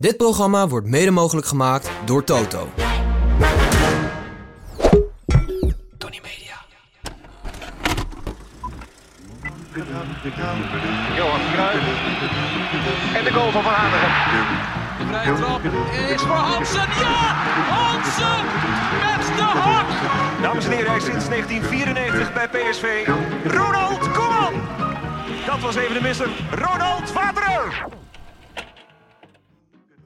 Dit programma wordt mede mogelijk gemaakt door Toto. Tony Media. Johan Cruijff. En de goal van Van Hanegem. De vrije trap is voor Hansen. Ja! Hansen met de hak! Dames en heren, hij is sinds 1994 bij PSV. Ronald Koeman. Dat was even de misser. Ronald Waterer.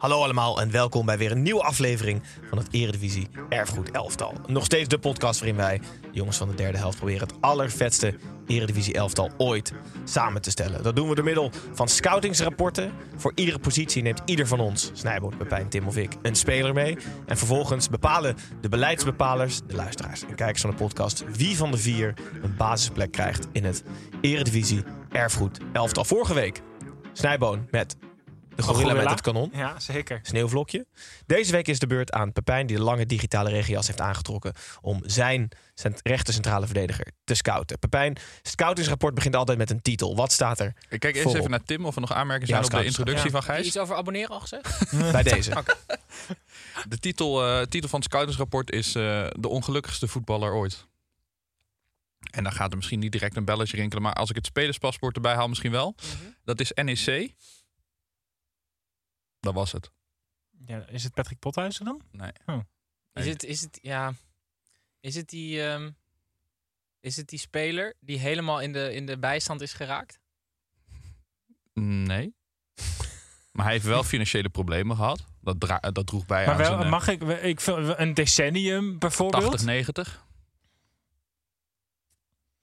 Hallo allemaal en welkom bij weer een nieuwe aflevering van het Eredivisie Erfgoed Elftal. Nog steeds de podcast waarin wij, de jongens van de derde helft, proberen het allervetste Eredivisie Elftal ooit samen te stellen. Dat doen we door middel van scoutingsrapporten. Voor iedere positie neemt ieder van ons, Snijboord, Pepijn, Tim of ik, een speler mee. En vervolgens bepalen de beleidsbepalers, de luisteraars en kijkers van de podcast, wie van de vier een basisplek krijgt in het Eredivisie Erfgoed Elftal. Vorige week Snijboon met de gorilla, met het kanon. Ja, zeker. Sneeuwvlokje. Deze week is de beurt aan Pepijn, die de lange digitale regenjas heeft aangetrokken om zijn rechter centrale verdediger te scouten. Pepijn, scoutingsrapport begint altijd met een titel. Wat staat er? Ik kijk eerst voorop? even naar Tim of er nog aanmerkingen Ja, zijn op de introductie Ja. van Gijs. Iets over abonneren al gezegd? bij deze? De titel, eh, titel van het scoutingsrapport is eh, De ongelukkigste voetballer ooit. En dan gaat er misschien niet direct een belletje rinkelen, maar als ik het spelerspaspoort erbij haal, misschien wel. Dat is NEC. Dat was het. Ja, is het Patrick Pothuizen dan? Nee. Is het, is het, ja, is het die, ehm, is het die speler die helemaal in de, in de bijstand is geraakt? Nee. maar hij heeft wel financiële problemen gehad. Dat, dra- dat droeg bij Maar aan wel, zijn eh, mag ik, ik een decennium bijvoorbeeld? 80, 90.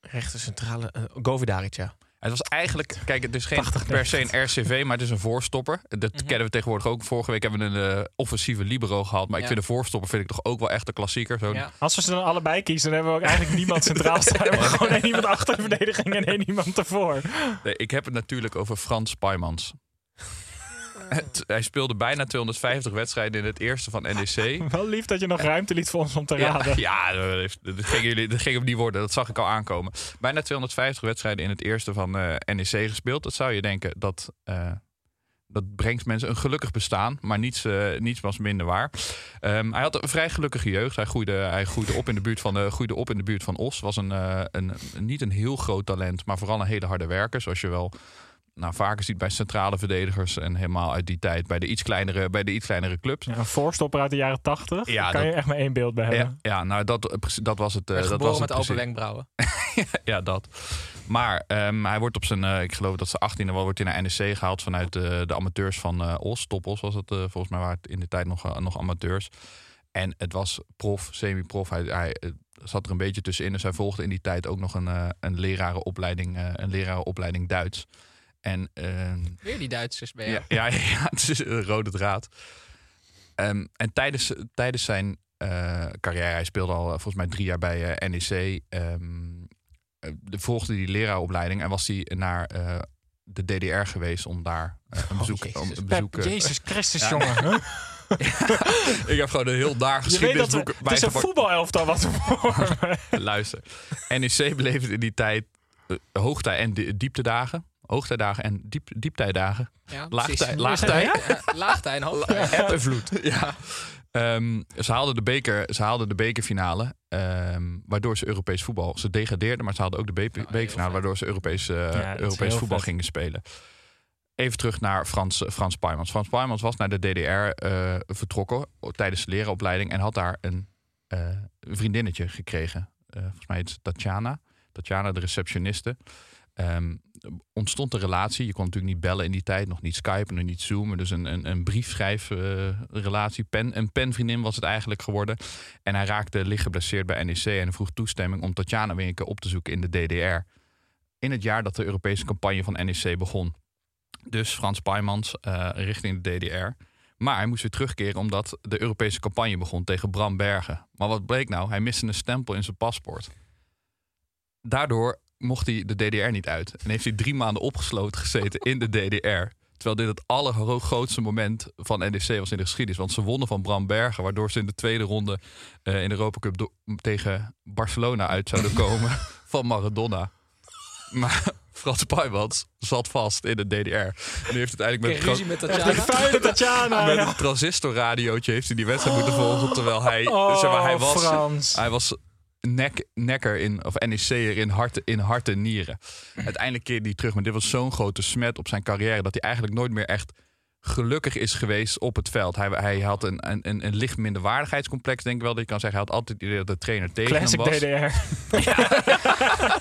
Rechter centrale uh, Govidaric, ja. Het was eigenlijk, kijk, het is geen 80, per se een RCV, maar het is een voorstopper. Dat Mhm. kennen we tegenwoordig ook. Vorige week hebben we een eh, offensieve libero gehad, maar ik vind de voorstopper vind ik toch ook wel echt een klassieker. Zo'n Ja. Als we ze dan allebei kiezen, dan hebben we ook eigenlijk niemand centraal staan. Dan hebben we gewoon één iemand achter de verdediging en één iemand ervoor. Nee, ik heb het natuurlijk over Frans Paimans. Het- hij speelde bijna 250 wedstrijden in het eerste van NEC. Wel lief dat je nog ruimte liet voor ons om te raden. ja dat, ging jullie, dat ging hem niet worden. Dat zag ik al aankomen. Bijna 250 wedstrijden in het eerste van eh, NEC gespeeld. Dat zou je denken, dat, eh, dat brengt mensen een gelukkig bestaan. Maar niets, eh, niets was minder waar. Ehm, hij had een vrij gelukkige jeugd. Hij groeide, hij groeide, op, in de buurt van, groeide op in de buurt van Os. Was een, een, niet een heel groot talent, maar vooral een hele harde werker. Zoals je wel nou, vaker ziet bij centrale verdedigers. En helemaal uit die tijd bij de iets kleinere, bij de iets kleinere clubs. Ja, een voorstopper uit de jaren tachtig. Ja, Daar kan je echt maar één beeld bij Ja, hebben. ja, nou dat, eh, dat was het. eh, Werd dat was met het open wenkbrauwen. Ja, dat. Maar ehm, hij wordt op zijn, eh, ik geloof dat ze 18e wel wordt hij naar NEC gehaald vanuit de, de amateurs van eh Os. Top Os was het eh, volgens mij, waren het in de tijd nog, nog amateurs. En het was prof, semi-prof. Hij, hij zat er een beetje tussenin. Dus hij volgde in die tijd ook nog een, een, lerarenopleiding, eh, een lerarenopleiding Duits. En ehm, Weer die Duitsers bij ja, jou. ja, ja, het is een rode draad. Ehm, en tijdens, tijdens zijn eh, carrière, hij speelde al eh, volgens mij drie jaar bij eh, NEC. ehm, eh, de- volgde die leraaropleiding en was hij naar eh, de DDR geweest om daar eh, een bezoek, Jezus. om een Pep, bezoek eh, Jezus Christus, Ja. jongen. Huh? Ik heb gewoon een heel daar geschiedenisboek het is een voetbalelftal wat we vormen. Luister. NEC beleefde in die tijd eh, hoogtij- en di- dieptedagen. Hoogtijdagen en diep, dieptijdagen. Ja, Laagtij, laagtij. Ja, Laagtij en hoogtij. En vloed. Ja. Ehm, ze, haalden de beker, ze haalden de bekerfinale, ehm, waardoor ze Europees voetbal... Ze degradeerden, maar ze haalden ook de be- heel bekerfinale... waardoor ze Europees, eh, Europees voetbal vet. gingen spelen. Even terug naar Frans, Frans Paimans. Frans Paimans was naar de DDR eh, vertrokken tijdens de lerenopleiding... en had daar een eh, vriendinnetje gekregen. Eh, volgens mij heet ze Tatjana. Tatjana, de receptioniste. Ehm, ontstond een relatie. Je kon natuurlijk niet bellen in die tijd, nog niet Skype, nog niet Zoomen. Dus een, een, een briefschrijfrelatie. pen, een penvriendin was het eigenlijk geworden. En hij raakte licht geblesseerd bij NEC en vroeg toestemming om Tatjana weer een keer op te zoeken in de DDR. In het jaar dat de Europese campagne van NEC begon. Dus Frans Paimans eh, richting de DDR. Maar hij moest weer terugkeren omdat de Europese campagne begon tegen Bram Bergen. Maar wat bleek nou? Hij miste een stempel in zijn paspoort. Daardoor mocht hij de DDR niet uit. En heeft hij drie maanden opgesloten gezeten in de DDR. Terwijl dit het allergrootste moment van NEC was in de geschiedenis. Want ze wonnen van Bram Bergen. Waardoor ze in de tweede ronde eh, in de Europa Cup tegen Barcelona uit zouden komen van Maradona. Maar Frans Paimans zat vast in de DDR. En die heeft uiteindelijk met, met Tatjana. Tatjana. met een transistorradiootje heeft hij die wedstrijd moeten volgen. Terwijl hij, Oh, zeg maar, hij was, Frans. hij was nek, nekker in, of NEC'er in hart, in hart en nieren. Uiteindelijk keerde hij terug. Maar dit was zo'n grote smet op zijn carrière... dat hij eigenlijk nooit meer echt gelukkig is geweest op het veld. Hij, hij had een, een, een, een licht minderwaardigheidscomplex, denk ik wel. Dat je kan zeggen, hij had altijd het idee dat de trainer tegen Classic hem was. DDR.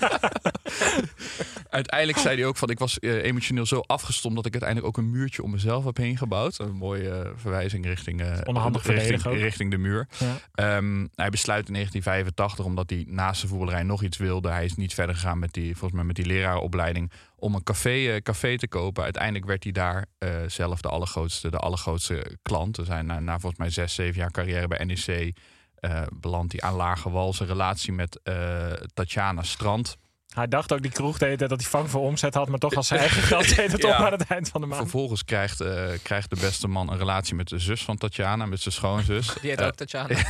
Uiteindelijk zei hij ook van, ik was eh, emotioneel zo afgestomd... dat ik uiteindelijk ook een muurtje om mezelf heb heen gebouwd. Een mooie eh, verwijzing richting, Onhandig richting, richting de muur. Ja. Ehm, hij besluit in 1985, omdat hij naast de voetballerij nog iets wilde. Hij is niet verder gegaan met die, volgens mij met die leraaropleiding. Om een café, café te kopen. Uiteindelijk werd hij daar zelf de allergrootste, de allergrootste klant. Er zijn na, na volgens mij zes, zeven jaar carrière bij NEC. eh belandt hij aan lage wal. Zijn relatie met eh, Tatjana Strand. Hij dacht ook die kroeg deed dat hij vang voor omzet had, maar toch als zijn eigen geld deed het op Ja. aan het eind van de maand. Vervolgens krijgt, eh, krijgt de beste man een relatie met de zus van Tatjana, met zijn schoonzus. Die heet Eh, ook Tatjana.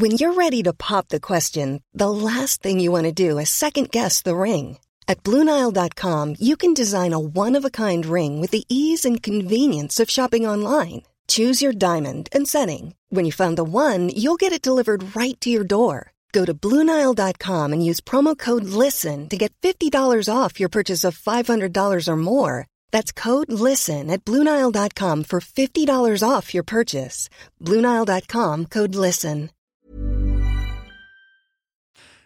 When you're ready to pop the question, the last thing you want to do is second guess the ring. At Bluenile.com, you can design a one of a kind ring with the ease and convenience of shopping online. Choose your diamond and setting. When you find the one, you'll get it delivered right to your door. Go to Bluenile.com and use promo code LISTEN to get $50 off your purchase of $500 or more. That's code LISTEN at Bluenile.com for $50 off your purchase. Bluenile.com code LISTEN.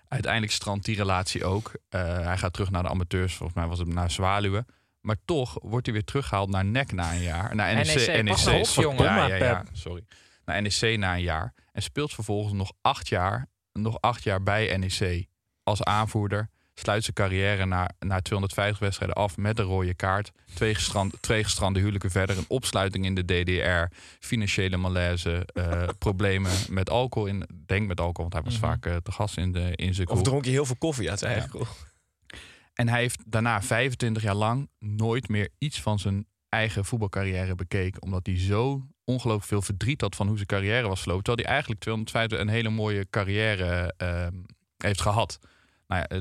Uiteindelijk strandt die relatie ook. Eh, hij gaat terug naar de amateurs. Volgens mij was het naar Zwaluwen. Maar toch wordt hij weer teruggehaald naar NEC na een jaar. Naar NEC. NEC, pas op, jongen. Ja, ja, ja, Pep. sorry. Naar NEC na een jaar. En speelt vervolgens nog acht jaar, nog acht jaar bij NEC. Als aanvoerder. Sluit zijn carrière na, na 250 wedstrijden af met een rode kaart. Twee, gestrand, twee gestrande huwelijken verder. Een opsluiting in de DDR. Financiële malaise. eh, problemen met alcohol. In, denk met alcohol, want hij was Mhm. vaak eh, te gast in, de, in zijn Of dronk je heel veel koffie uit zijn Ja. eigen. En hij heeft daarna 25 jaar lang nooit meer iets van zijn eigen voetbalcarrière bekeken. Omdat hij zo ongelooflijk veel verdriet had van hoe zijn carrière was verlopen. Terwijl hij eigenlijk 250 een hele mooie carrière ehm, heeft gehad. Nou ja,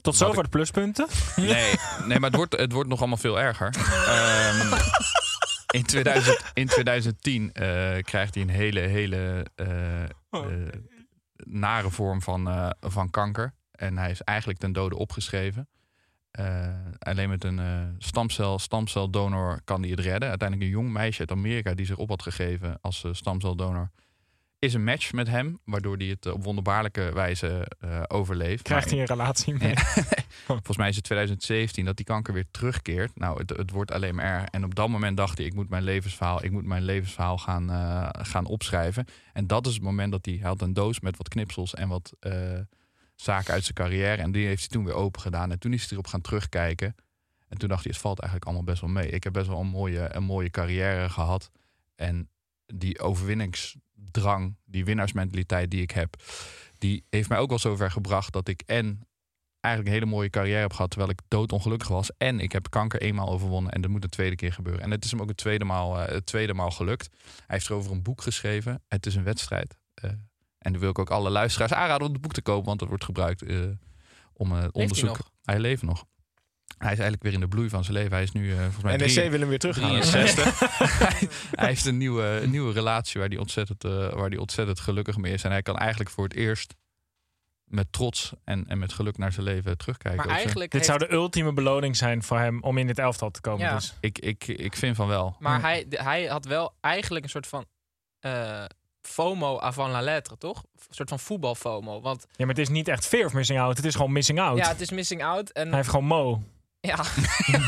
Tot zover de pluspunten. Nee, nee maar het wordt, het wordt nog allemaal veel erger. Ehm, in, 2000, in 2010 eh, krijgt hij een hele, hele eh, eh, nare vorm van, van kanker. En hij is eigenlijk ten dode opgeschreven. Eh, alleen met een eh, stamcel, stamceldonor kan hij het redden. Uiteindelijk een jong meisje uit Amerika die zich op had gegeven als eh, stamceldonor. Is een match met hem, waardoor hij het op wonderbaarlijke wijze overleeft. Krijgt Maar- hij een relatie mee. Volgens mij is het 2017 dat die kanker weer terugkeert. Nou, het, het wordt alleen maar erg. En op dat moment dacht hij, ik moet mijn levensverhaal, ik moet mijn levensverhaal gaan, gaan opschrijven. En dat is het moment dat hij, hij had een doos met wat knipsels en wat zaken uit zijn carrière. En die heeft hij toen weer open gedaan. En toen is hij erop gaan terugkijken. En toen dacht hij, het valt eigenlijk allemaal best wel mee. Ik heb best wel een mooie, een mooie carrière gehad. En die overwinningsdrang, die winnaarsmentaliteit die ik heb, die heeft mij ook wel zover gebracht dat ik en eigenlijk een hele mooie carrière heb gehad terwijl ik doodongelukkig was. En ik heb kanker eenmaal overwonnen en dat moet een tweede keer gebeuren. En het is hem ook een tweede maal, het tweede maal gelukt. Hij heeft erover een boek geschreven. Het is een wedstrijd. Eh, en dan wil ik ook alle luisteraars aanraden om het boek te kopen, want het wordt gebruikt eh, om uh, onderzoek. Hij leeft nog. Hij is eigenlijk weer in de bloei van zijn leven. Hij is nu eh, volgens mij NEC drie- wil hem weer terughalen. 63. hij, hij heeft een nieuwe, een nieuwe relatie waar hij ontzettend, eh, waar hij ontzettend gelukkig mee is. En hij kan eigenlijk voor het eerst met trots en, en met geluk naar zijn leven terugkijken. Maar eigenlijk Dit heeft- zou de ultieme beloning zijn voor hem om in dit elftal te komen. Ja. Dus. ik, ik, ik vind van wel. Maar hij, de- hij had wel eigenlijk een soort van eh, FOMO avant la lettre, toch? Een soort van voetbal-FOMO. Want Ja, maar het is niet echt fear of missing out. Het is gewoon missing out. ja, het is missing out. En Hij heeft gewoon Mo. Ja,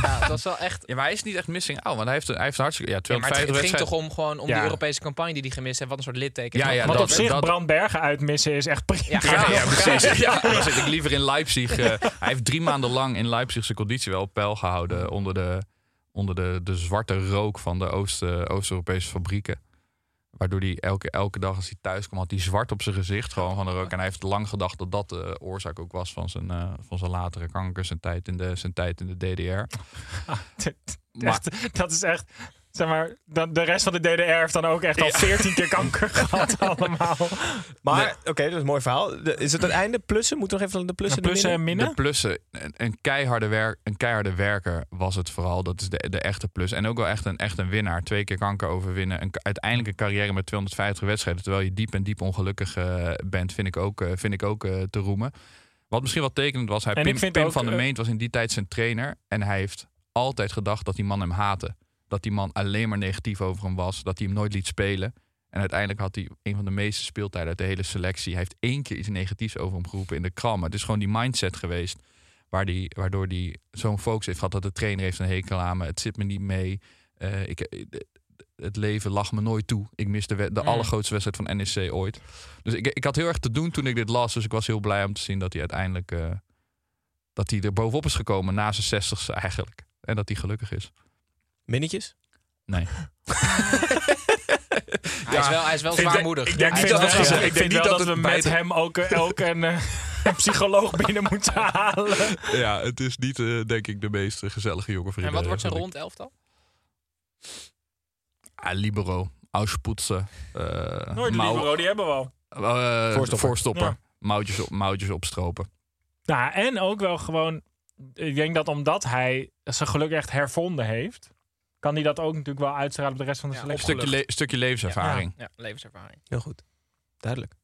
ja dat was wel echt... Ja, maar hij is niet echt missing out. Want hij heeft, hij heeft hartstikke... Ja, Ja, maar het, 250 het ging toch om, gewoon om Ja. die Europese campagne die hij gemist heeft. Wat een soort litteken. Ja, ja, Want dat- op zich, dat- Brand Bergen uitmissen is echt prima. Ja, Ja, precies. Ja, dan zit ik liever in Leipzig. eh, hij heeft drie maanden lang in Leipzig zijn conditie wel op peil gehouden. Onder de, onder de, de zwarte rook van de Oost, eh, Oost-Europese fabrieken. Waardoor hij elke, elke dag als hij thuis kwam, had hij zwart op zijn gezicht. Gewoon van de rook. En hij heeft lang gedacht dat dat de oorzaak ook was van zijn, eh, van zijn latere kanker. Zijn tijd in de, zijn tijd in de DDR. Maar- Echt, dat is echt. Zeg maar, dan, de rest van de DDR heeft dan ook echt al 14 keer kanker gehad allemaal. Maar, oké, dat is een mooi verhaal. De- is het het einde? Plussen? Moeten we nog even de plussen Een plussen en en minnen? De plussen. Een, een, keiharde werk, een keiharde werker was het vooral. Dat is de, de echte plus. En ook wel echt een, echt een winnaar. Twee keer kanker overwinnen. Een, uiteindelijk een carrière met 250 wedstrijden. Terwijl je diep en diep ongelukkig eh, bent, vind ik ook, eh, vind ik ook eh, te roemen. Wat misschien wel tekenend was, hij Pim, vind Pim ook, van der Meent was in die tijd zijn trainer. En hij heeft altijd gedacht dat die man hem haatte. Dat die man alleen maar negatief over hem was. Dat hij hem nooit liet spelen. En uiteindelijk had hij een van de meeste speeltijden uit de hele selectie. Hij heeft één keer iets negatiefs over hem geroepen in de kram. Het is gewoon die mindset geweest. Waar die, waardoor hij zo'n focus heeft gehad dat de trainer heeft een hekel aan me. Het zit me niet mee. Eh, ik, eh, het leven lag me nooit toe. Ik miste de, de Mm. allergrootste wedstrijd van NEC ooit. Dus ik, ik had heel erg te doen toen ik dit las. Dus ik was heel blij om te zien dat hij uiteindelijk... eh, dat hij er bovenop is gekomen na zijn zestigste eigenlijk. En dat hij gelukkig is. Minnetjes? Nee. Hij is wel, hij is wel Ik zwaarmoedig. denk- Ik denk niet dat, wel ik vind niet dat we met hem ook, eh, ook een, eh, een psycholoog binnen moeten halen. Ja, het is niet, eh, denk ik, de meest eh, gezellige jonge vriend. En wat wordt zijn rond elftal? Ah, libero, Auspoetsen. Uh, Nooit libero, die hebben we al. Voorstopper. voorstopper. Ja. Mouwtjes, op, mouwtjes opstropen. Nou, en ook wel gewoon... Ik denk dat omdat hij zijn geluk echt hervonden heeft... kan hij dat ook natuurlijk wel uitstralen op de rest van de Ja, selectie. Stukje, le- stukje levenservaring. Ja, levenservaring. Heel goed. Duidelijk.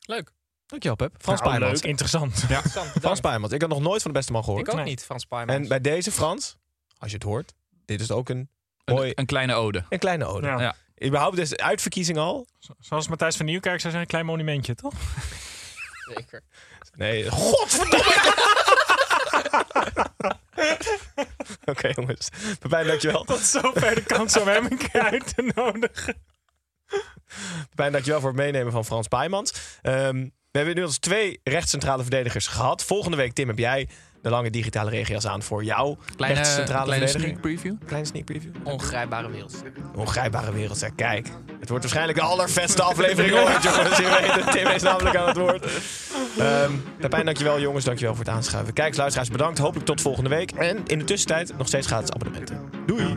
Leuk. Dankjewel, Pep. Frans Nou, Pijmans. leuk, interessant. Interessant, Frans. Pijmans. Ik had nog nooit van de beste man gehoord. Ik ook Nee. niet, Frans Paijmans. En bij deze Frans, als je het hoort, dit is ook een, Een, mooi, een kleine ode. een kleine ode. Ja. Ja. Überhaupt is de uitverkiezing al. Zoals Matthijs van Nieuwkerk zou zeggen, een klein monumentje, toch? Zeker. Nee, godverdomme! Oké jongens. Pepijn, dankjewel. Tot zover de kans om hem een keer uit te nodigen. Pepijn, dankjewel voor het meenemen van Frans Pijmans. Ehm, we hebben inmiddels twee rechtscentrale verdedigers gehad. Volgende week, Tim, heb jij de lange digitale regia's aan voor jouw Kleine, rechtscentrale kleine verdediger. sneak preview. Kleine sneak preview. Ongrijpbare wereld. Ongrijpbare wereld, zeg. Kijk. Het wordt waarschijnlijk de allervetste aflevering ooit, jongens. Je weet het, Tim is namelijk aan het woord. Ehm Pepijn, dankjewel, jongens. Dankjewel voor het aanschuiven. Kijkers, luisteraars, bedankt. Hopelijk tot volgende week. En in de tussentijd nog steeds gratis abonnementen. Doei!